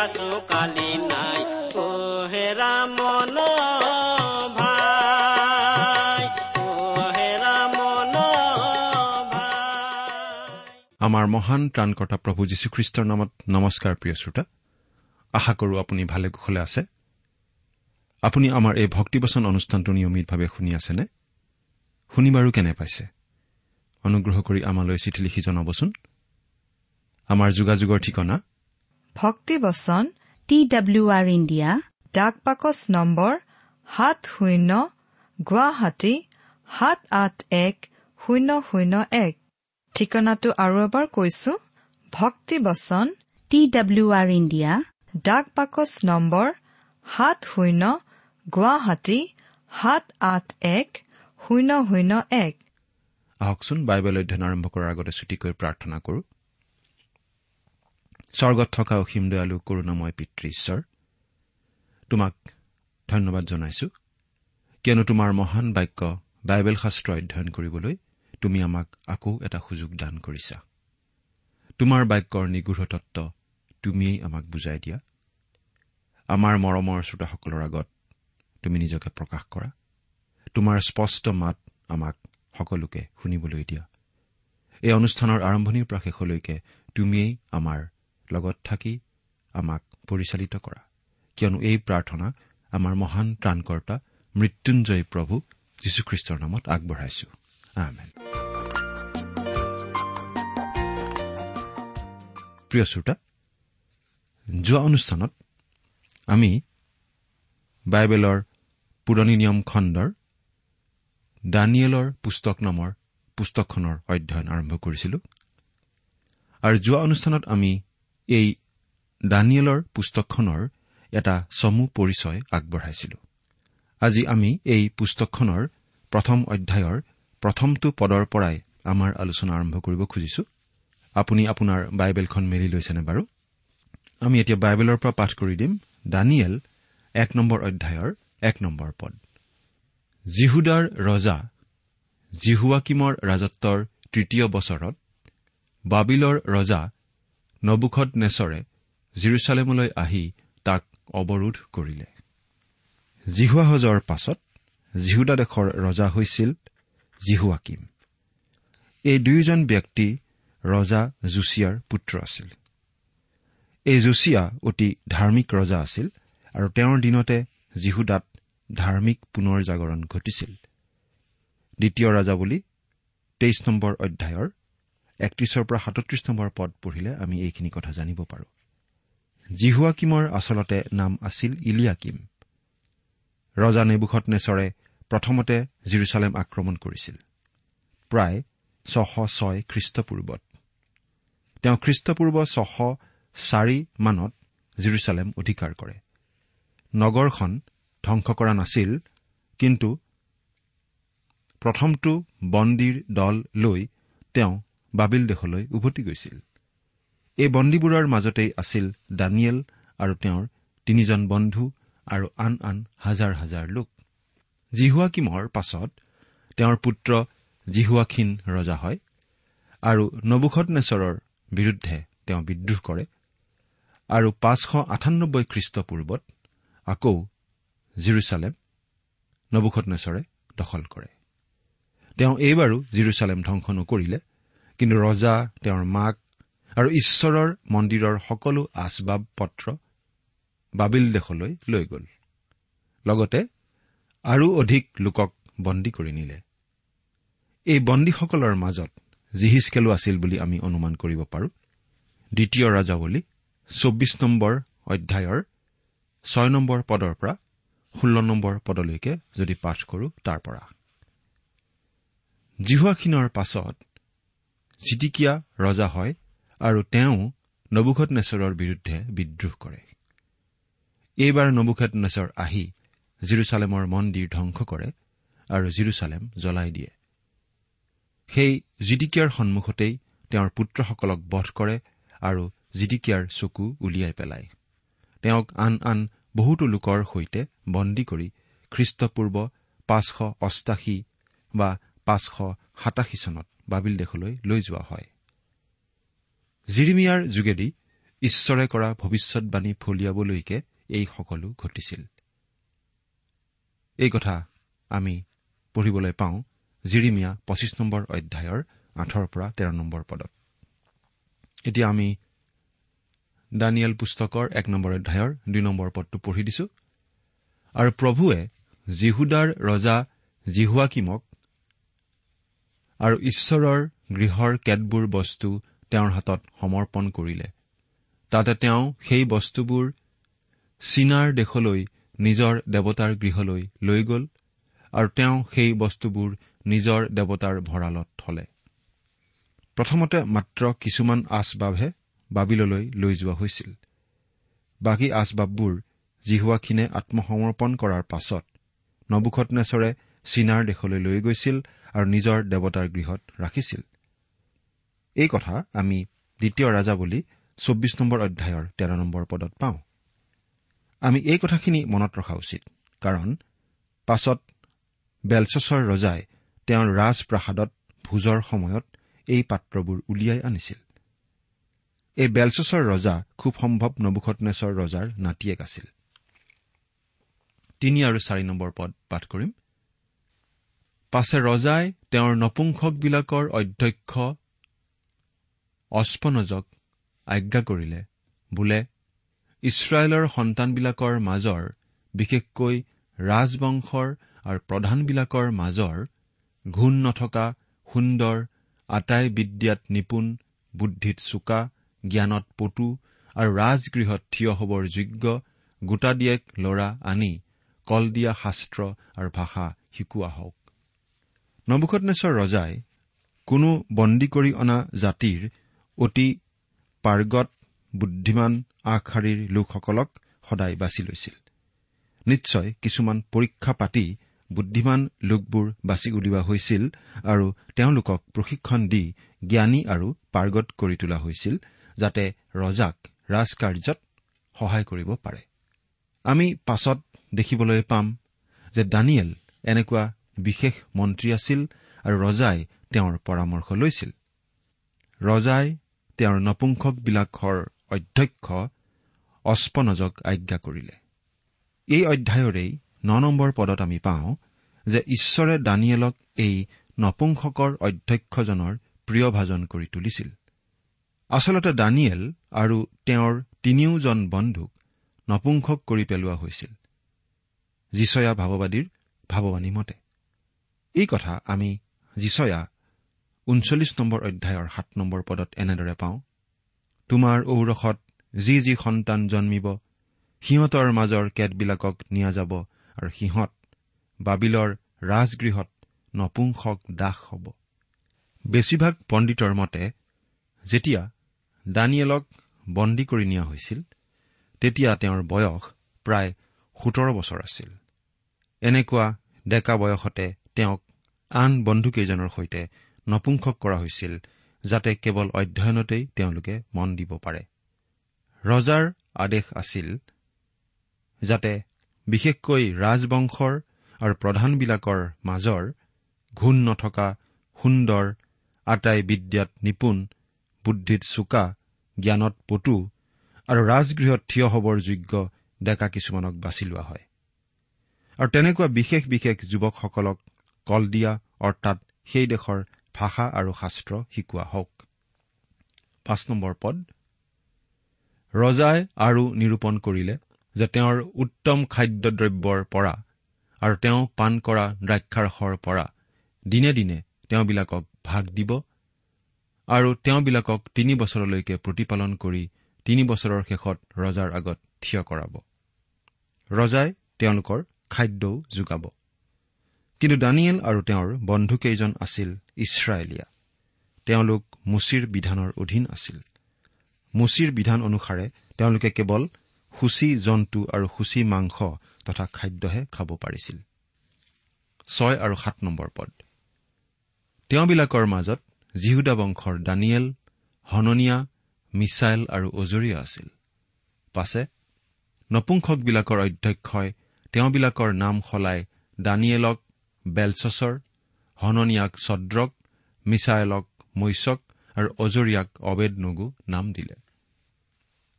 আছো কালি নাই হেৰা মন আমাৰ মহান ত্ৰাণকৰ্তা প্ৰভু যীশুখ্ৰীষ্টৰ নামত নমস্কাৰ প্ৰিয় শ্ৰোতা। আশা কৰো আপুনি ভালে কুশলে আছে। আপুনি আমাৰ এই ভক্তিবচন অনুষ্ঠানটো নিয়মিতভাৱে শুনি আছেনে? শুনি বাৰু কেনে পাইছে? অনুগ্ৰহ কৰি আমালৈ চিঠি লিখি জনাবচোন। আমাৰ যোগাযোগৰ ঠিকনা ভক্তিবচন টি ডাব্লিউ আৰ ইণ্ডিয়া ডাক বাকচ নম্বৰ সাত শূন্য গুৱাহাটী সাত আঠ এক শূন্য শূন্য এক ঠিকনাটো আৰু এবাৰ কৈছো ভক্তিবচন টি ডাব্লিউ আৰ ইণ্ডিয়া ডাক বাকচ নম্বৰ সাত শূন্য গুৱাহাটী সাত আঠ এক শূন্য শূন্য এক আহকচোন বাইবেল অধ্যয়ন আৰম্ভ কৰাৰ আগতে ছুটিকৈ প্ৰাৰ্থনা কৰো। স্বৰ্গত থকা অসীম দয়ালু কৰুণাময় পিতৃ ঈশ্বৰ তোমাক ধন্যবাদ জনাইছো। কিয়নো তোমাৰ মহান বাক্য বাইবেল শাস্ত্ৰ অধ্যয়ন কৰিবলৈ তুমি আমাক আকৌ এটা সুযোগ দান কৰিছা। তোমাৰ বাক্যৰ নিগৃঢ় তত্ব তুমিয়েই আমাক বুজাই দিয়া। আমাৰ মৰমৰ শ্ৰোতাসকলৰ আগত তুমি নিজকে প্ৰকাশ কৰা। তোমাৰ স্পষ্ট মাত আমাক সকলোকে শুনিবলৈ দিয়া। এই অনুষ্ঠানৰ আৰম্ভণিৰ পৰা শেষলৈকে তুমিয়েই আমাৰ লগত থাকি আমাক পৰিচালিত কৰা। কিয়নো এই প্ৰাৰ্থনা আমাৰ মহান ত্ৰাণকৰ্তা মৃত্যুঞ্জয় প্ৰভু যীশুখ্ৰীষ্টৰ নামত আগবঢ়াইছো। প্ৰিয় শ্ৰোতা যোৱা অনুষ্ঠানত আমি বাইবেলৰ পুৰণি নিয়ম খণ্ডৰ দানিয়েলৰ পুস্তক নামৰ পুস্তকখনৰ অধ্যয়ন আৰম্ভ কৰিছিলো। আৰু যোৱা অনুষ্ঠানত আমি এই দানিয়েলৰ পুস্তকখনৰ এটা চমু পৰিচয় আগবঢ়াইছিলো। আজি আমি এই পুস্তকখনৰ প্ৰথম অধ্যায়ৰ প্ৰথমটো পদৰ পৰাই আমাৰ আলোচনা আৰম্ভ কৰিব খুজিছো। আপুনি আপোনাৰ বাইবেলখন মেলি লৈছেনে বাৰু? আমি এতিয়া বাইবেলৰ পৰা পাঠ কৰি দিম। দানিয়েল এক নম্বৰ অধ্যায়ৰ এক নম্বৰ পদ। জিহুদাৰ ৰজা জিহুৱাকিমৰ ৰাজত্বৰ তৃতীয় বছৰত বাবিলৰ ৰজা নবুখত নেচৰে জিৰচালেমলৈ আহি তাক অৱৰোধ কৰিলে। জিহুৱাহজৰ পাছত জিহুদা দেশৰ ৰজা হৈছিল জিহুৱাকিম এই দুয়োজন ব্যক্তি ৰজা জুছিয়াৰ পুত্ৰ আছিল। এই জুছিয়া অতি ধাৰ্মিক ৰজা আছিল আৰু তেওঁৰ দিনতে জিহুদাত ধাৰ্মিক পুনৰ জাগৰণ ঘটিছিল। দ্বিতীয় ৰাজা বুলি তেইছ নম্বৰ অধ্যায়ৰ একত্ৰিশৰ পৰা সাতত্ৰিশ নম্বৰ পদ পঢ়িলে আমি এইখিনি কথা জানিব পাৰো। জিহুৱাকিমৰ আচলতে নাম আছিল ইলিয়াকিম। ৰজা নেবুখত নেচৰে প্ৰথমতে জিৰচালেম আক্ৰমণ কৰিছিল। প্ৰায় ছশ ছয় খ্ৰীষ্টপূৰ্বত। তেওঁ খ্ৰীষ্টপূৰ্ব ছশ চাৰি মানত জিৰচালেম অধিকাৰ কৰে। নগৰখন ধ্বংস কৰা নাছিল কিন্তু প্ৰথমটো বন্দীৰ দল লৈ তেওঁ বাবিল দেশলৈ উভতি গৈছিল। এই বন্দীবোৰৰ মাজতেই আছিল দানিয়েল আৰু তেওঁৰ তিনিজন বন্ধু আৰু আন আন হাজাৰ হাজাৰ লোক। জিহুৱাকিমৰ পাছত তেওঁৰ পুত্ৰ জিহুৱাখিন ৰজা হয় আৰু নবুখত নেচৰৰ বিৰুদ্ধে তেওঁ বিদ্ৰোহ কৰে আৰু পাঁচশ আঠানব্বৈ খ্ৰীষ্টপূৰ্বত আকৌ জিৰচালেম নবুখত নেচৰে দখল কৰে। তেওঁ এইবাৰো জিৰচালেম ধ্বংস নকৰিলে। কিন্তু ৰজা তেওঁৰ মাক আৰু ঈশ্বৰৰ মন্দিৰৰ সকলো আচবাব পত্ৰ বাবিল দেশলৈ লৈ গ'ল। লগতে আৰু অধিক লোকক বন্দী কৰি নিলে। এই বন্দীসকলৰ মাজত জিহিচকেলো আছিল বুলি আমি অনুমান কৰিব পাৰো। দ্বিতীয় ৰাজাৱলী চৌব্বিছ নম্বৰ অধ্যায়ৰ ছয় নম্বৰ পদৰ পৰা ষোল্ল নম্বৰ পদলৈকে যদি পাঠ কৰো তাৰ পৰা। জিহুৱাখিনৰ পাছত জিটিকিয়া ৰজা হয় আৰু তেওঁ নবুখত নেচৰৰ বিৰুদ্ধে বিদ্ৰোহ কৰে। এইবাৰ নবুখত নেচৰ আহি জিৰচালেমৰ মন্দিৰ ধ্বংস কৰে আৰু জিৰচালেম জ্বলাই দিয়ে। সেই জিটিকিয়াৰ সন্মুখতেই তেওঁৰ পুত্ৰসকলক বধ কৰে আৰু জিটিকিয়াৰ চকু উলিয়াই পেলায়। তেওঁক আন আন বহুতো লোকৰ সৈতে বন্দী কৰি খ্ৰীষ্টপূৰ্ব পাঁচশ অষ্টাশী বা পাঁচশ সাতাশী চনত বাবিল দেশলৈ লৈ যোৱা হয়। জিৰিমিয়াৰ যোগেদি ঈশ্বৰে কৰা ভৱিষ্যৎবাণী ফলিয়াবলৈকে এই সকলো ঘটিছিল। এই কথা আমি পঢ়িবলৈ পাওঁ জিৰিমিয়া পঁচিছ নম্বৰ অধ্যায়ৰ আঠৰ পৰা তেৰ নম্বৰ পদত। এতিয়া আমি দানিয়েল পুস্তকৰ এক নম্বৰ অধ্যায়ৰ দুই নম্বৰ পদটো পঢ়ি দিছো। আৰু প্ৰভুৱে জিহুদাৰ ৰজা জিহুৱাকিমক আৰু ঈশ্বৰৰ গৃহৰ কেতবোৰ বস্তু তেওঁৰ হাতত সমৰ্পণ কৰিলে। তাতে তেওঁ সেই বস্তুবোৰ চীনাৰ দেশলৈ নিজৰ দেৱতাৰ গৃহলৈ লৈ গ'ল আৰু তেওঁ সেই বস্তুবোৰ নিজৰ দেৱতাৰ ভঁৰালত থলে। প্ৰথমতে মাত্ৰ কিছুমান আচবাবহে বাবিললৈ লৈ যোৱা হৈছিল। বাকী আচবাববোৰ জিহুৱাখিনে আত্মসমৰ্পণ কৰাৰ পাছত নবুখতনেচৰে চীনাৰ দেশলৈ লৈ গৈছিল আৰু নিজৰ দেৱতাৰ গৃহত ৰাখিছিল। এই কথা আমি দ্বিতীয় ৰাজা বুলি চৌব্বিছ নম্বৰ অধ্যায়ৰ তেৰ নম্বৰ পদত পাওঁ। আমি এই কথাখিনি মনত ৰখা উচিত কাৰণ পাছত বেলচছৰ ৰজাই তেওঁৰ ৰাজপ্ৰাসাদত ভোজৰ সময়ত এই পাত্ৰবোৰ উলিয়াই আনিছিল। এই বেলচছৰ ৰজা খুব সম্ভৱ নবুখতনেছৰ ৰজাৰ নাতিয়েক আছিল। তিনি আৰু চাৰি নম্বৰ পদ পাঠ কৰিম। পাছে ৰজাই তেওঁৰ নপুংসকবিলাকৰ অধ্যক্ষ অস্পনজক আজ্ঞা কৰিলে। বোলে ইছৰাইলৰ সন্তানবিলাকৰ মাজৰ বিশেষকৈ ৰাজবংশৰ আৰু প্ৰধানবিলাকৰ মাজৰ ঘূণ নথকা সুন্দৰ আটাই বিদ্যাত নিপুণ বুদ্ধিত চোকা জ্ঞানত পটু আৰু ৰাজগৃহত থিয় হবৰ যোগ্য গোটাদিয়েক ল'ৰা আনি কল দিয়া শাস্ত্ৰ আৰু ভাষা শিকোৱা হওক। নবুকটনেশ্বৰ ৰজাই কোনো বন্দী কৰি অনা জাতিৰ অতি পাৰ্গত বুদ্ধিমান আগশাৰীৰ লোকসকলক সদায় বাছি লৈছিল। নিশ্চয় কিছুমান পৰীক্ষা পাতি বুদ্ধিমান লোকবোৰ বাছি উলিওৱা হৈছিল আৰু তেওঁলোকক প্ৰশিক্ষণ দি জ্ঞানী আৰু পাৰ্গত কৰি তোলা হৈছিল যাতে ৰজাক ৰাজকাৰ্যত সহায় কৰিব পাৰে। আমি পাছত দেখিবলৈ পাম যে দানিয়েল এনেকুৱা বিশেষ মন্ত্ৰী আছিল আৰু ৰজাই তেওঁৰ পৰামৰ্শ লৈছিল। ৰজাই তেওঁৰ নপুংসকবিলাকৰ অধ্যক্ষ অস্পনজক আজ্ঞা কৰিলে। এই অধ্যায়ৰেই ন নম্বৰ পদত আমি পাওঁ যে ঈশ্বৰে দানিয়েলক এই নপুংসকৰ অধ্যক্ষজনৰ প্ৰিয়ভাজন কৰি তুলিছিল। আচলতে দানিয়েল আৰু তেওঁৰ তিনিওজন বন্ধুক নপুংসক কৰি পেলোৱা হৈছিল। যিচয়া ভাৱবাদীৰ ভাৱবাণী মতে। এই কথা আমি যিচয়া ঊনচল্লিছ নম্বৰ অধ্যায়ৰ সাত নম্বৰ পদত এনেদৰে পাওঁ। তোমাৰ ঔৰসত যি যি সন্তান জন্মিব সিহঁতৰ মাজৰ কেতবিলাকক নিয়া যাব আৰু সিহঁত বাবিলৰ ৰাজগৃহত নপুংসক দাস হ'ব। বেছিভাগ পণ্ডিতৰ মতে যেতিয়া দানিয়েলক বন্দী কৰি নিয়া হৈছিল তেতিয়া তেওঁৰ বয়স প্ৰায় সোতৰ বছৰ আছিল। এনেকুৱা ডেকা বয়সতে তেওঁক আন বন্ধুকেইজনৰ সৈতে নপুংসক কৰা হৈছিল যাতে কেৱল অধ্যয়নতেই তেওঁলোকে মন দিব পাৰে। ৰজাৰ আদেশ আছিল যাতে বিশেষকৈ ৰাজবংশৰ আৰু প্ৰধানবিলাকৰ মাজৰ ঘূণ নথকা সুন্দৰ আটাই বিদ্যাত নিপুণ বুদ্ধিত চোকা জ্ঞানত পটু আৰু ৰাজগৃহত থিয় হবৰ যোগ্য ডেকা কিছুমানক বাছি লোৱা হয়। আৰু তেনেকুৱা বিশেষ বিশেষ যুৱকসকলক কল দিয়া অৰ্থাৎ সেই দেশৰ ভাষা আৰু শাস্ত্ৰ শিকোৱা হওক। পাঁচ নম্বৰ পদ। ৰজাই আৰু নিৰূপণ কৰিলে যে তেওঁৰ উত্তম খাদ্যদ্ৰব্যৰ পৰা আৰু তেওঁ পাণ কৰা দ্ৰাক্ষাৰসৰ পৰা দিনে দিনে তেওঁবিলাকক ভাগ দিব আৰু তেওঁবিলাকক তিনি বছৰলৈকে প্ৰতিপালন কৰি তিনি বছৰৰ শেষত ৰজাৰ আগত থিয় কৰাব। ৰজাই তেওঁলোকৰ খাদ্যও যোগাব। কিন্তু দানিয়েল আৰু তেওঁৰ বন্ধুকেইজন আছিল ইছৰাইলীয়া। তেওঁলোক মুচিৰ বিধানৰ অধীন আছিল। মুচিৰ বিধান অনুসাৰে তেওঁলোকে কেৱল সূচী জন্তু আৰু সূচী মাংস তথা খাদ্যহে খাব পাৰিছিল। ছয় আৰু সাত নম্বৰ পদ। তেওঁবিলাকৰ মাজত জিহুদা বংশৰ দানিয়েল হননীয়া মিছাইল আৰু অজৰীয়া আছিল। পাছে নপুংসকবিলাকৰ অধ্যক্ষই তেওঁবিলাকৰ নাম সলাই দানিয়েলক বেলচছৰ হননীয়াক ছদ্ৰক মিছাইলক মৈচক আৰু অজৰীয়াক অবেদ নগু নাম দিলে।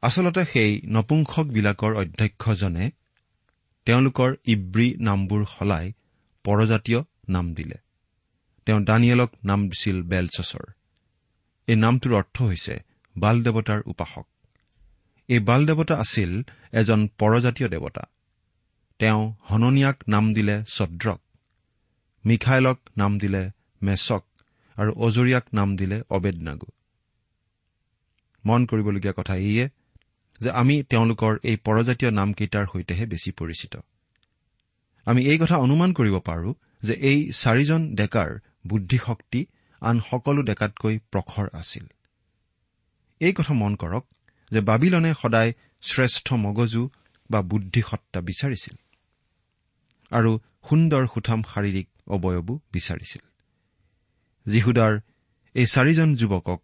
আচলতে সেই নপুংসকবিলাকৰ অধ্যক্ষজনে তেওঁলোকৰ ইব্ৰী নামবোৰ সলাই পৰজাতীয় নাম দিলে। তেওঁ দানিয়েলক নাম দিছিল বেলচছৰ এই নামটোৰ অৰ্থ হৈছে বাল দেৱতাৰ উপাসক। এই বাল দেৱতা আছিল এজন পৰজাতীয় দেৱতা। তেওঁ হননীয়াক নাম দিলে ছদ্ৰক। মিখাইলক নাম দিলে মেচক আৰু অজৰীয়াক নাম দিলে অবেদনাগু। মন কৰিবলগীয়া কথা এইয়ে যে আমি তেওঁলোকৰ এই পৰজাতীয় নামকেইটাৰ সৈতেহে বেছি পৰিচিত। আমি এই কথা অনুমান কৰিব পাৰো যে এই চাৰিজন ডেকাৰ বুদ্ধিশক্তি আন সকলো ডেকাতকৈ প্ৰখৰ আছিল। এই কথা মন কৰক যে বাবিলনে সদায় শ্ৰেষ্ঠ মগজু বা বুদ্ধিসত্তা বিচাৰিছিল। আৰু সুন্দৰ সুঠাম শাৰীৰিক অৱয়বো বিচাৰিছিল। যীহুদাৰ এই চাৰিজন যুৱকক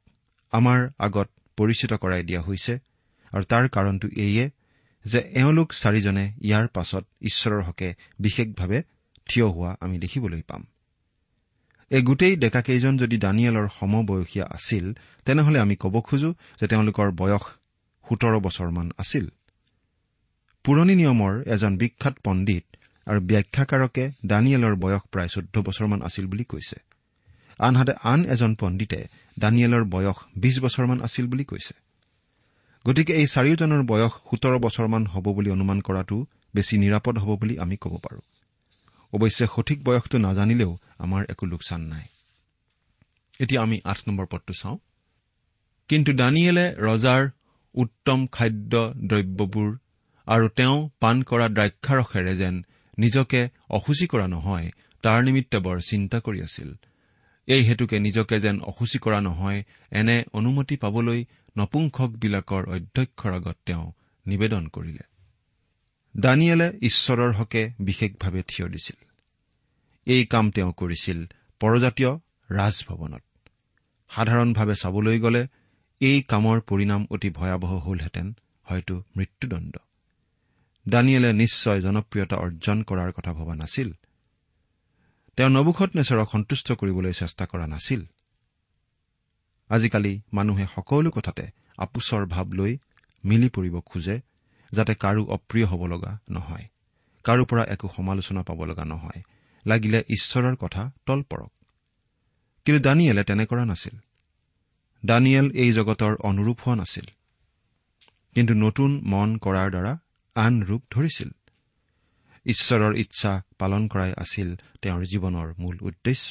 আমাৰ আগত পৰিচিত কৰাই দিয়া হৈছে আৰু তাৰ কাৰণটো এইয়ে যে এওঁলোক চাৰিজনে ইয়াৰ পাছত ঈশ্বৰৰ হকে বিশেষভাৱে থিয় হোৱা আমি দেখিবলৈ পাম। এই গোটেই ডেকাকেইজন যদি দানিয়েলৰ সমবয়সীয়া আছিল তেনেহলে আমি ক'ব খোজো যে তেওঁলোকৰ বয়স সোতৰ বছৰমান আছিল। পুৰণি নিয়মৰ এজন বিখ্যাত পণ্ডিত আৰু ব্যাখ্যাকাৰকে দানিয়েলৰ বয়স প্ৰায় চৈধ্য বছৰমান আছিল বুলি কৈছে। আনহাতে আন এজন পণ্ডিতে দানিয়েলৰ বয়স বিছ বছৰমান আছিল বুলি কৈছে। গতিকে এই চাৰিওজনৰ বয়স সোতৰ বছৰমান হ'ব বুলি অনুমান কৰাটো বেছি নিৰাপদ হ'ব বুলি আমি ক'ব পাৰোঁ। অৱশ্যে সঠিক বয়সটো নাজানিলেও আমাৰ একো লোকচান নাই। চাওঁ। কিন্তু দানিয়েলে ৰজাৰ উত্তম খাদ্য দ্ৰব্যবোৰ আৰু তেওঁ পাণ কৰা দ্ৰাক্ষাৰসেৰে যেন নিজকে অসুচী কৰা নহয় তাৰ নিমিত্তে বৰ চিন্তা কৰি আছিল। এই হেতুকে নিজকে যেন অসুচী কৰা নহয় এনে অনুমতি পাবলৈ নপুংসকবিলাকৰ অধ্যক্ষৰ আগত তেওঁ নিবেদন কৰিলে। দানিয়েলে ঈশ্বৰৰ হকে বিশেষভাৱে থিয় দিছিল। এই কাম তেওঁ কৰিছিল পৰজাতীয় ৰাজভৱনত। সাধাৰণভাৱে চাবলৈ গ'লে এই কামৰ পৰিণাম অতি ভয়াৱহ হলহেঁতেন হয়তো মৃত্যুদণ্ড। দানিয়েলে নিশ্চয় জনপ্ৰিয়তা অৰ্জন কৰাৰ কথা ভবা নাছিল। তেওঁ নবুখত নেচৰক সন্তুষ্ট কৰিবলৈ চেষ্টা কৰা নাছিল। আজিকালি মানুহে সকলো কথাতে আপোচৰ ভাৱ লৈ মিলি পৰিব খোজে যাতে কাৰো অপ্ৰিয় হ'ব লগা নহয় কাৰো পৰা একো সমালোচনা পাব লগা নহয় লাগিলে ঈশ্বৰৰ কথা তল পৰক। কিন্তু দানিয়েলে তেনে কৰা নাছিল। দানিয়েল এই জগতৰ অনুৰূপ হোৱা নাছিল। কিন্তু নতুন মন কৰাৰ দ্বাৰা আন ৰূপ ধৰিছিল। ঈশ্বৰৰ ইচ্ছা পালন কৰাই আছিল তেওঁৰ জীৱনৰ মূল উদ্দেশ্য।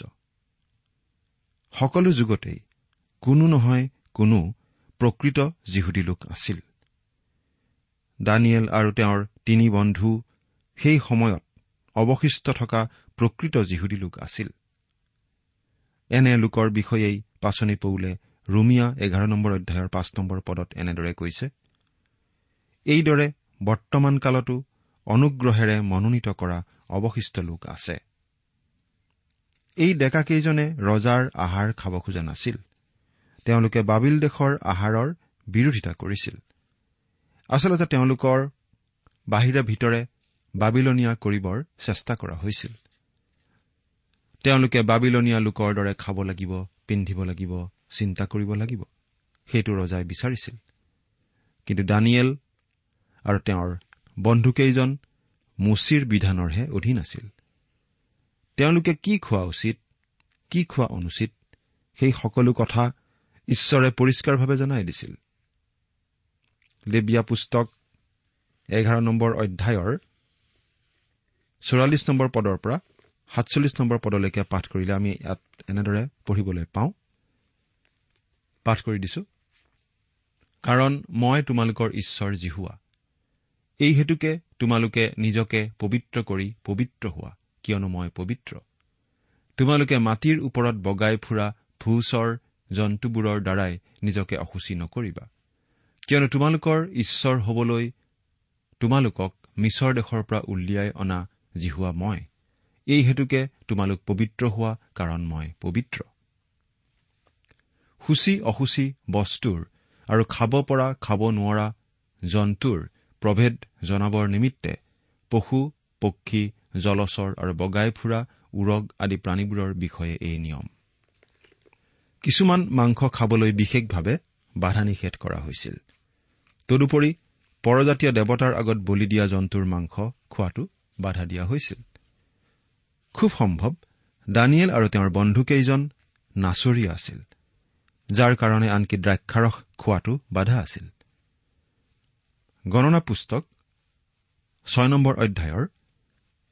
সকলো যুগতেই কোনো নহয় কোনো প্ৰকৃত যিহুদী লোক আছিল। দানিয়েল আৰু তেওঁৰ তিনি বন্ধু সেই সময়ত অৱশিষ্ট থকা প্ৰকৃত যিহুদী লোক আছিল। এনে লোকৰ বিষয়েই পাচনি পৌলে ৰুমিয়া এঘাৰ নম্বৰ অধ্যায়ৰ পাঁচ নম্বৰ পদত এনেদৰে কৈছে এইদৰে বৰ্তমান কালতো অনুগ্ৰহেৰে মনোনীত কৰা অৱশিষ্ট লোক আছে। এই ডেকাকেইজনে ৰজাৰ আহাৰ খাব খোজা নাছিল। তেওঁলোকে বাবিল দেশৰ আহাৰৰ বিৰোধিতা কৰিছিল। আচলতে তেওঁলোকৰ বাহিৰে ভিতৰে বাবিলনীয়া কৰিবৰ চেষ্টা কৰা হৈছিল। তেওঁলোকে বাবিলনীয়া লোকৰ দৰে খাব লাগিব পিন্ধিব লাগিব চিন্তা কৰিব লাগিব। সেইটো ৰজাই বিচাৰিছিল। কিন্তু দানিয়েল আৰু তেওঁৰ বন্ধুকেইজন মুচিৰ বিধানৰহে অধীন আছিল। তেওঁলোকে কি খোৱা উচিত কি খোৱা অনুচিত সেই সকলো কথা ঈশ্বৰে পৰিষ্কাৰভাৱে জনাই দিছিল। লেবিয়া পুস্তক এঘাৰ নম্বৰ অধ্যায়ৰ চৌৰাল্লিছ নম্বৰ পদৰ পৰা সাতচল্লিছ নম্বৰ পদলৈকে পাঠ কৰিলে আমি ইয়াত এনেদৰে পঢ়িবলৈ পাওঁ। পাঠ কৰি দিছো। কাৰণ মই তোমালোকৰ ঈশ্বৰ জিহুৱা। এই হেতুকে তোমালোকে নিজকে পবিত্ৰ কৰি পবিত্ৰ হোৱা কিয়নো মই পবিত্ৰ। তোমালোকে মাটিৰ ওপৰত বগাই ফুৰা ভূচৰ জন্তুবোৰৰ দ্বাৰাই নিজকে অসুচী নকৰিবা। কিয়নো তোমালোকৰ ঈশ্বৰ হবলৈ তোমালোকক মিছৰ দেশৰ পৰা উলিয়াই অনা জিহুৱা মই। এই হেতুকে তোমালোক পবিত্ৰ হোৱা কাৰণ মই পবিত্ৰ। সূচী অসুচী বস্তুৰ আৰু খাব পৰা খাব নোৱাৰা জন্তুৰ প্ৰভেদ জনাবৰ নিমিত্তে পশু পক্ষী জলচৰ আৰু বগাই ফুৰা উৰগ আদি প্ৰাণীবোৰৰ বিষয়ে এই নিয়ম। কিছুমান মাংস খাবলৈ বিশেষভাৱে বাধা নিষেধ কৰা হৈছিল। তদুপৰি পৰজাতীয় দেৱতাৰ আগত বলি দিয়া জন্তুৰ মাংস খোৱাটো বাধা দিয়া হৈছিল। খুব সম্ভৱ দানিয়েল আৰু তেওঁৰ বন্ধুকেইজন নাচৰীয়া আছিল যাৰ কাৰণে আনকি দ্ৰাক্ষাৰস খোৱাটো বাধা আছিল। গণনা পুস্তক ছয় নম্বৰ অধ্যায়ৰ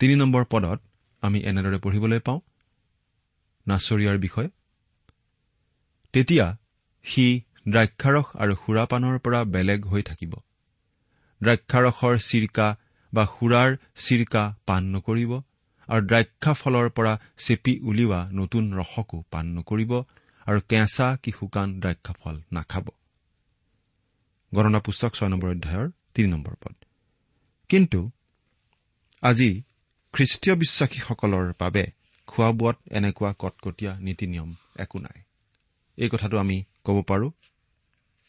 তিনি নম্বৰ পদত আমি এনেদৰে পঢ়িবলৈ পাওঁ নাচৰীয়াৰ বিষয়ে। তেতিয়া সি দ্ৰাক্ষাৰস আৰু সুৰাপানৰ পৰা বেলেগ হৈ থাকিব। দ্ৰাক্ষাৰসৰ চিৰকা বা সুৰাৰ চিৰকা পাণ নকৰিব আৰু দ্ৰাক্ষা ফলৰ পৰা চেপি উলিওৱা নতুন ৰসকো পাণ নকৰিব আৰু কেঁচা কি শুকান দ্ৰাক্ষাফল নাখাব। গণনা পুস্তক ছয় নম্বৰ অধ্যায়ৰ তিনি নম্বৰ পদ। কিন্তু আজি খ্ৰীষ্টীয় বিশ্বাসীসকলৰ বাবে খোৱা বোৱাত এনেকুৱা কটকটীয়া নীতি নিয়ম একো নাই। এই কথাটো আমি ক'ব পাৰোঁ।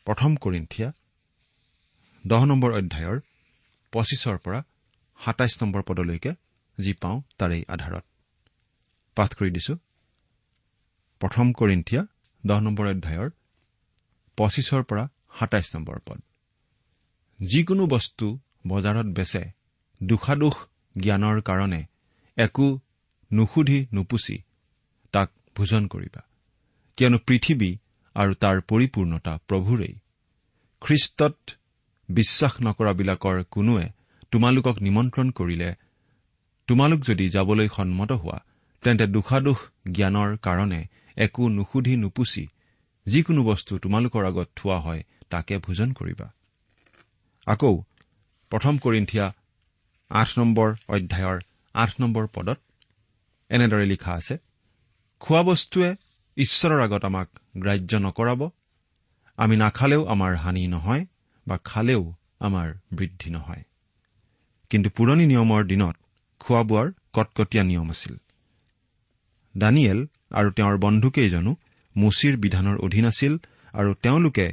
প্ৰথম কৰিন্ঠিয়া দহ নম্বৰ অধ্যায়ৰ পঁচিছৰ পৰা সাতাইছ নম্বৰ পদলৈকে যি পাওঁ তাৰেই আধাৰত। পাঠ কৰি দিছো। প্ৰথম কৰিন্ঠিয়া দহ নম্বৰ অধ্যায়ৰ পঁচিছৰ পৰা সাতাইছ নম্বৰ পদ। যিকোনো বস্তু বজাৰত বেচে দোষাদোষ জ্ঞানৰ কাৰণে একো নুসুধি নুপুচি তাক ভোজন কৰিবা। কিয়নো পৃথিৱী আৰু তাৰ পৰিপূৰ্ণতা প্ৰভুৰেই। খ্ৰীষ্টত বিশ্বাস নকৰাবিলাকৰ কোনোৱে তোমালোকক নিমন্ত্ৰণ কৰিলে তোমালোক যদি যাবলৈ সন্মত হোৱা তেন্তে দোষাদোষ জ্ঞানৰ কাৰণে একো নুসুধি নুপুচি যিকোনো বস্তু তোমালোকৰ আগত থোৱা হয় তাকে ভোজন কৰিবা। আকৌ প্ৰথম কৰিন্ঠিয়া আঠ নম্বৰ অধ্যায়ৰ আঠ নম্বৰ পদত এনেদৰে লিখা আছে খোৱা বস্তুৱে ঈশ্বৰৰ আগত আমাক গ্ৰাহ্য নকৰাব। আমি নাখালেও আমাৰ হানি নহয় বা খালেও আমাৰ বৃদ্ধি নহয়। কিন্তু পুৰণি নিয়মৰ দিনত খোৱা বোৱাৰ কটকটীয়া নিয়ম আছিল। দানিয়েল আৰু তেওঁৰ বন্ধুকেইজনো মুচিৰ বিধানৰ অধীন আছিল আৰু তেওঁলোকে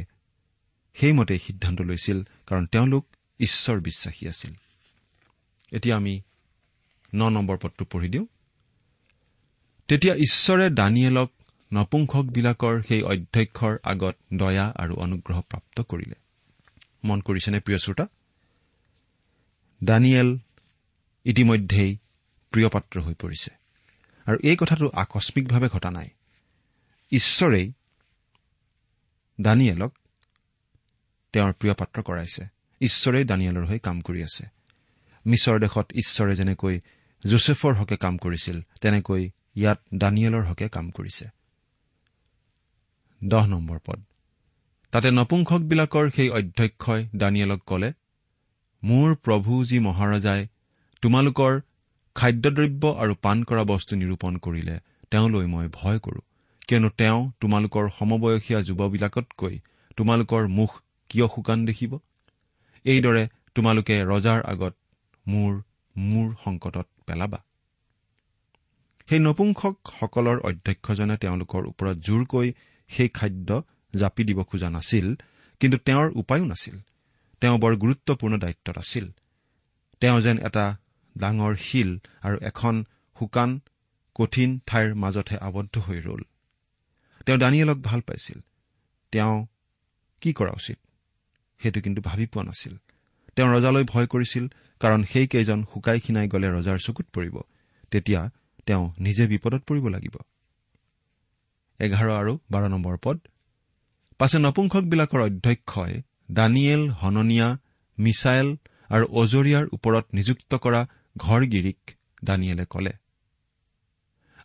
সেইমতে সিদ্ধান্ত লৈছিল কাৰণ তেওঁলোক ঈশ্বৰ বিশ্বাসী আছিল। এতিয়া আমি ন নম্বৰ পদটো পঢ়ি দিওঁ। তেতিয়া ঈশ্বৰে দানিয়েলক নপুংসকবিলাকৰ সেই অধ্যক্ষৰ আগত দয়া আৰু অনুগ্ৰহ প্ৰাপ্ত কৰিলে। মন কৰিছেনে প্ৰিয় শ্ৰোতা? দানিয়েল ইতিমধ্যেই প্ৰিয়পাত্ৰ হৈ পৰিছে। আৰু এই কথাটো আকস্মিকভাৱে ঘটা নাই। ঈশ্বৰেই দানিয়েলক তেওঁৰ প্ৰিয় পাত্ৰ কৰাইছে। ঈশ্বৰেই দানিয়েলৰ হৈ কাম কৰি আছে। মিছৰ দেশত ঈশ্বৰে যেনেকৈ জোচেফৰ হকে কাম কৰিছিল তেনেকৈ ইয়াত দানিয়েলৰ হকে কাম কৰিছে। দহ নম্বৰ পদ। তাতে নপুংসকবিলাকৰ সেই অধ্যক্ষই দানিয়েলক কলে মোৰ প্ৰভু যি মহাৰজাই তোমালোকৰ খাদ্যদ্ৰব্য আৰু পাণ কৰা বস্তু নিৰূপণ কৰিলে তেওঁলৈ মই ভয় কৰো। কিয়নো তেওঁ তোমালোকৰ সমবয়সীয়া যুৱবিলাকতকৈ তোমালোকৰ মুখ কিয় শুকান দেখিব? এইদৰে তোমালোকে ৰজাৰ আগত মোৰ মূৰ সংকটত পেলাবা। সেই নপুংসকসকলৰ অধ্যক্ষজনে তেওঁলোকৰ ওপৰত জোৰকৈ সেই খাদ্য জাপি দিব খোজা নাছিল কিন্তু তেওঁৰ উপায়ো নাছিল। তেওঁ বৰ গুৰুত্বপূৰ্ণ দায়িত্বত আছিল। তেওঁ যেন এটা ডাঙৰ শিল আৰু এখন শুকান কঠিন ঠাইৰ মাজতহে আবদ্ধ হৈ ৰল। তেওঁ দানিয়েলক ভাল পাইছিল। তেওঁ কি কৰা উচিত? সেইটো কিন্তু ভাবি পোৱা নাছিল। তেওঁ ৰজালৈ ভয় কৰিছিল কাৰণ সেইকেইজন শুকাই খিনাই গলে ৰজাৰ চকুত পৰিব। তেতিয়া তেওঁ নিজে বিপদত পৰিব লাগিব। এঘাৰ আৰু বাৰ নম্বৰ পদ। পাছে নপুংসকবিলাকৰ অধ্যক্ষই দানিয়েল হননীয়া মিছাইল আৰু অজৰিয়াৰ ওপৰত নিযুক্ত কৰা ঘৰগিৰিক দানিয়েলে কলে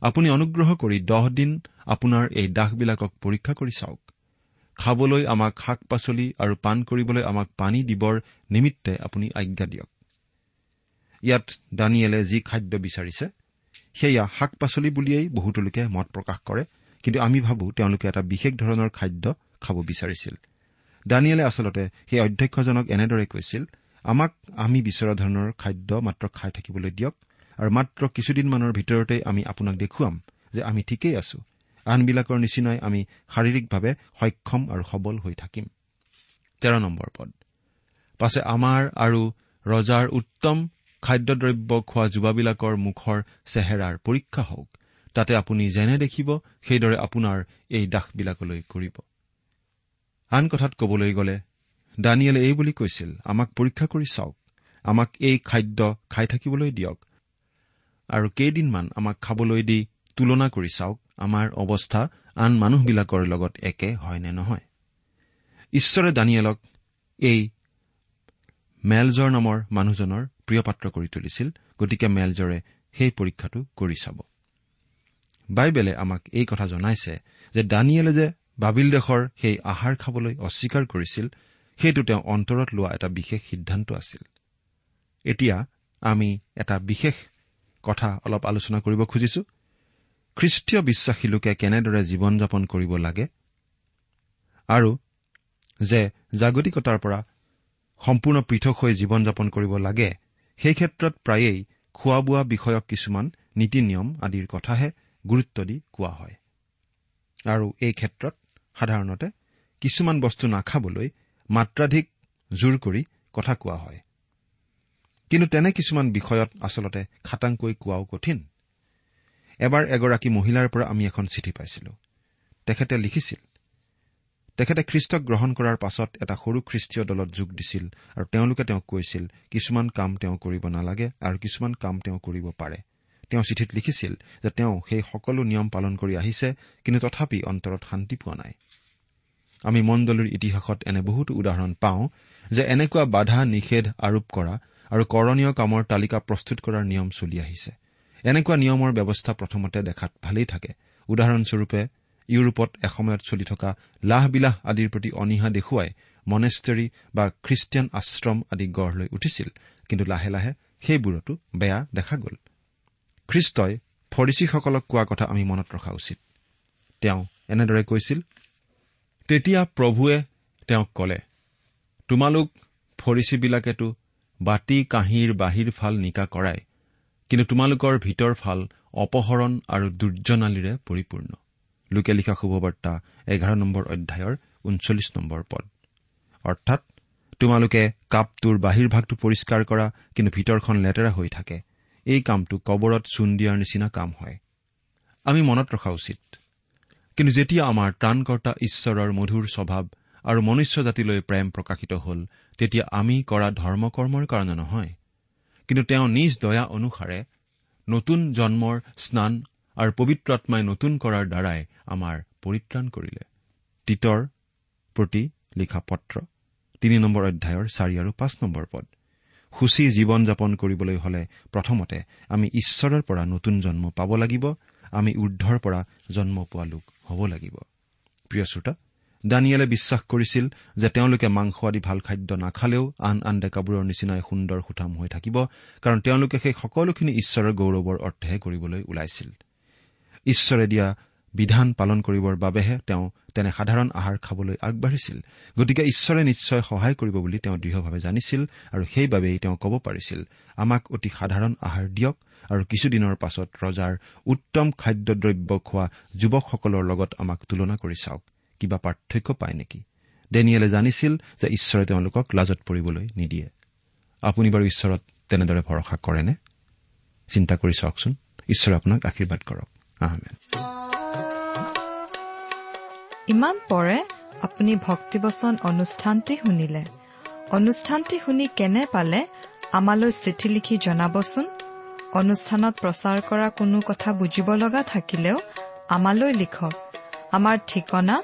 আপুনি অনুগ্ৰহ কৰি দহ দিন আপোনাৰ এই দাসবিলাকক পৰীক্ষা কৰি চাওক। খাবলৈ আমাক শাক পাচলি আৰু পাণ কৰিবলৈ আমাক পানী দিবৰ নিমিত্তে আপুনি আজ্ঞা দিয়ক। ইয়াত দানিয়েলে যি খাদ্য বিচাৰিছে সেয়া শাক পাচলি বুলিয়েই বহুতো লোকে মত প্ৰকাশ কৰে কিন্তু আমি ভাবো তেওঁলোকে এটা বিশেষ ধৰণৰ খাদ্য খাব বিচাৰিছিল। দানিয়েলে আচলতে সেই অধ্যক্ষজনক এনেদৰে কৈছিল আমাক আমি বিচৰা ধৰণৰ খাদ্য মাত্ৰ খাই থাকিবলৈ দিয়ক আৰু মাত্ৰ কিছুদিনমানৰ ভিতৰতে আমি আপোনাক দেখুৱাম যে আমি ঠিকেই আছো। আনবিলাকৰ নিচিনাই আমি শাৰীৰিকভাৱে সক্ষম আৰু সবল হৈ থাকিম। তেৰ নম্বৰ পদ। পাছে আমাৰ আৰু ৰজাৰ উত্তম খাদ্যদ্ৰব্য খোৱা যুৱাবিলাকৰ মুখৰ চেহেৰাৰ পৰীক্ষা হওক তাতে আপুনি যেনে দেখিব সেইদৰে আপোনাৰ এই দাসবিলাকলৈ কৰিব। আন কথাত কবলৈ গ'লে দানিয়েলে এই বুলি কৈছিল আমাক পৰীক্ষা কৰি চাওক আমাক এই খাদ্য খাই থাকিবলৈ দিয়ক আৰু কেইদিনমান আমাক খাবলৈ দি তুলনা কৰি চাওক। আমাৰ অৱস্থা আন মানুহবিলাকৰ লগত একে হয় নে নহয়? ঈশ্বৰে দানিয়েলক এই মেলজৰ নামৰ মানুহজনৰ প্ৰিয় পাত্ৰ কৰি তুলিছিল গতিকে মেলজৰে সেই পৰীক্ষাটো কৰি চাব। বাইবেলে আমাক এই কথা জনাইছে যে দানিয়েলে যে বাবিল দেশৰ সেই আহাৰ খাবলৈ অস্বীকাৰ কৰিছিল সেইটো তেওঁ অন্তৰত লোৱা এটা বিশেষ সিদ্ধান্ত আছিল। এতিয়া আমি এটা বিশেষ কথা অলপ আলোচনা কৰিব খুজিছো। খ্ৰীষ্টীয় বিশ্বাসী লোকে কেনেদৰে জীৱন যাপন কৰিব লাগে? আৰু যে জাগতিকতাৰ পৰা সম্পূৰ্ণ পৃথক হৈ জীৱন যাপন কৰিব লাগে সেই ক্ষেত্ৰত প্ৰায়েই খোৱা বোৱা বিষয়ক কিছুমান নীতি নিয়ম আদিৰ কথাহে গুৰুত্ব দি কোৱা হয়। আৰু এই ক্ষেত্ৰত সাধাৰণতে কিছুমান বস্তু নাখাবলৈ মাত্ৰাধিক জোৰ কৰি কথা কোৱা হয়। কিন্তু তেনে কিছুমান বিষয়ত আচলতে খাটাংকৈ কোৱাও কঠিন। এবাৰ এগৰাকী মহিলাৰ পৰা আমি এখন চিঠি পাইছিলো। তেখেতে লিখিছিল তেখেতে খ্ৰীষ্টক গ্ৰহণ কৰাৰ পাছত এটা সৰু খ্ৰীষ্টীয় দলত যোগ দিছিল আৰু তেওঁলোকে তেওঁক কৈছিল কিছুমান কাম তেওঁ কৰিব নালাগে আৰু কিছুমান কাম তেওঁ কৰিব পাৰে। তেওঁ চিঠিত লিখিছিল যে তেওঁ সেই সকলো নিয়ম পালন কৰি আহিছে কিন্তু তথাপি অন্তৰত শান্তি পোৱা নাই। আমি মণ্ডলীৰ ইতিহাসত এনে বহুতো উদাহৰণ পাওঁ যে এনেকুৱা বাধা নিষেধ আৰোপ কৰা আৰু কৰণীয় কামৰ তালিকা প্ৰস্তুত কৰাৰ নিয়ম চলি আহিছে। এনেকুৱা নিয়মৰ ব্যৱস্থা প্ৰথমতে দেখাত ভালেই থাকে। উদাহৰণস্বৰূপে ইউৰোপত এসময়ত চলি থকা লাহবিলাহ আদিৰ প্ৰতি অনীহা দেখুৱাই মনেষ্টেৰী বা খ্ৰীষ্টিয়ান আশ্ৰম আদি গঢ় লৈ উঠিছিল কিন্তু লাহে লাহে সেইবোৰতো বেয়া দেখা গ'ল। খ্ৰীষ্টই ফৰিচীসকলক কোৱা কথা আমি মনত ৰখা উচিত। তেওঁ এনেদৰে কৈছিল তেতিয়া প্ৰভুৱে তেওঁক কলে তোমালোক ফৰিচীবিলাকেতো বাতি কাঁহীৰ বাহিৰ ফাল নিকা কৰাই কিন্তু তোমালোকৰ ভিতৰ ফাল অপহৰণ আৰু দুৰ্জনালীৰে পৰিপূৰ্ণ। লোকে লিখা শুভবাৰ্তা এঘাৰ নম্বৰ অধ্যায়ৰ ঊনচল্লিছ নম্বৰ পদ। অৰ্থাৎ তোমালোকে কাপটোৰ বাহিৰ ভাগটো পৰিষ্কাৰ কৰা কিন্তু ভিতৰখন লেতেৰা হৈ থাকে। এই কামটো কবৰত চূণ দিয়াৰ নিচিনা কাম হয়। আমি মনত ৰখা উচিত। কিন্তু যেতিয়া আমাৰ ত্ৰাণকৰ্তা ঈশ্বৰৰ মধুৰ স্বভাৱ আৰু মনুষ্য জাতিলৈ প্ৰেম প্ৰকাশিত হ'ল তেতিয়া আমি কৰা ধৰ্মকৰ্মৰ কাৰণে নহয়। কিন্তু তেওঁ নিজ দয়া অনুসাৰে নতুন জন্মৰ স্নান আৰু পবিত্ৰ আত্মাই নতুন কৰাৰ দ্বাৰাই আমাৰ পৰিত্ৰাণ কৰিলে। তিতৰ প্ৰতি লিখা পত্ৰ তিনি নম্বৰ অধ্যায়ৰ চাৰি আৰু পাঁচ নম্বৰ পদ। সূচী জীৱন যাপন কৰিবলৈ হলে প্ৰথমতে আমি ঈশ্বৰৰ পৰা নতুন জন্ম পাব লাগিব আমি ঊৰ্ধৰ পৰা জন্ম পোৱা লোক হ'ব লাগিব। প্ৰিয় শ্ৰোতা দানিয়েলে বিশ্বাস কৰিছিল যে তেওঁলোকে মাংস আদি ভাল খাদ্য নাখালেও আন আন ডেকাবোৰৰ নিচিনাই সুন্দৰ সুঠাম হৈ থাকিব কাৰণ তেওঁলোকে সেই সকলোখিনি ঈশ্বৰৰ গৌৰৱৰ অৰ্থেহে কৰিবলৈ ওলাইছিল। ঈশ্বৰে দিয়া বিধান পালন কৰিবৰ বাবেহে তেওঁ তেনে সাধাৰণ আহাৰ খাবলৈ আগবাঢ়িছিল। গতিকে ঈশ্বৰে নিশ্চয় সহায় কৰিব বুলি তেওঁ দৃঢ়ভাৱে জানিছিল আৰু সেইবাবেই তেওঁ ক'ব পাৰিছিল আমাক অতি সাধাৰণ আহাৰ দিয়ক আৰু কিছুদিনৰ পাছত ৰজাৰ উত্তম খাদ্যদ্ৰব্য খোৱা যুৱকসকলৰ লগত আমাক তুলনা কৰি চাওক। কিবা পাৰ্থক্য পায় নেকি? ডেনিয়েলে জানিছিল যে ঈশ্বৰে তেওঁলোকক লাজত পৰিবলৈ নিদিয়ে। আপুনি বাৰু ঈশ্বৰত তেনেদৰে ভৰসা কৰেনে? চিন্তা কৰি চাওকচোন। ঈশ্বৰে আপোনাক আশীৰ্বাদ কৰক। ইমান পৰে আপুনি ভক্তিবচন অনুষ্ঠানটি শুনিলে। অনুষ্ঠানটি শুনি কেনে পালে আমালৈ চিঠি লিখি জনাবচোন? অনুষ্ঠানত প্ৰচাৰ কৰা কোনো কথা বুজিব লগা থাকিলেও আমালৈ লিখক। আমাৰ ঠিকনা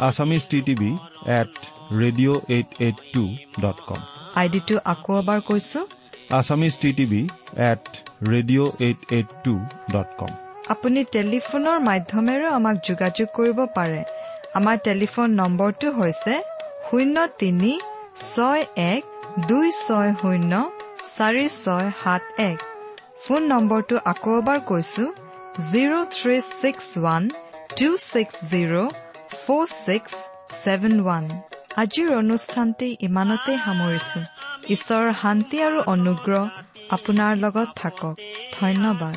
Assamese T TV at radio' eight eight two dot com আইডিটো আকৌ এবাৰ কৈছো। Assamese T TV at radio' eight eight two dot com আপুনি টেলিফোনৰ মাধ্যমেৰেও আমাক যোগাযোগ কৰিব পাৰে। আমাৰ টেলিফোন নম্বৰটো হৈছে শূন্য তিনি ছয় এক দুই ছয় শূন্য চাৰি ছয় সাত এক। ফোন নম্বৰটো আকৌ এবাৰ কৈছো zero' three six one two six zero' four six seven one আজিৰ অনুষ্ঠানটি ইমানতে সামৰিছো। ঈশ্বৰৰ শান্তি আৰু অনুগ্ৰহ আপোনাৰ লগত থাকক। ধন্যবাদ।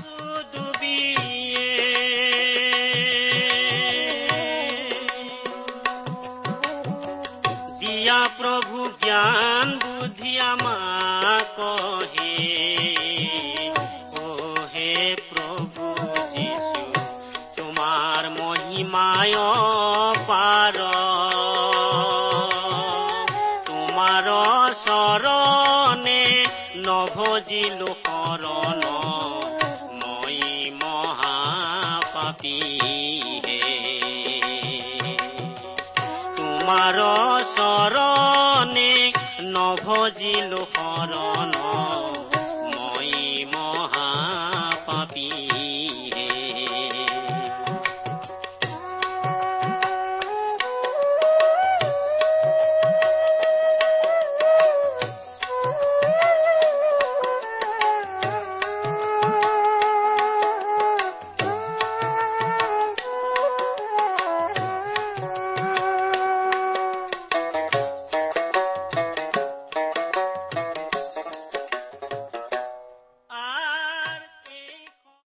প্ৰভু জ্ঞান বুদ্ধি আমাক মহিমায় পাৰ। তোমাৰ চৰণে নভজিলো শৰণ। মই মহাপাপী হে। তোমাৰ চৰণে নভজিলো শৰণ।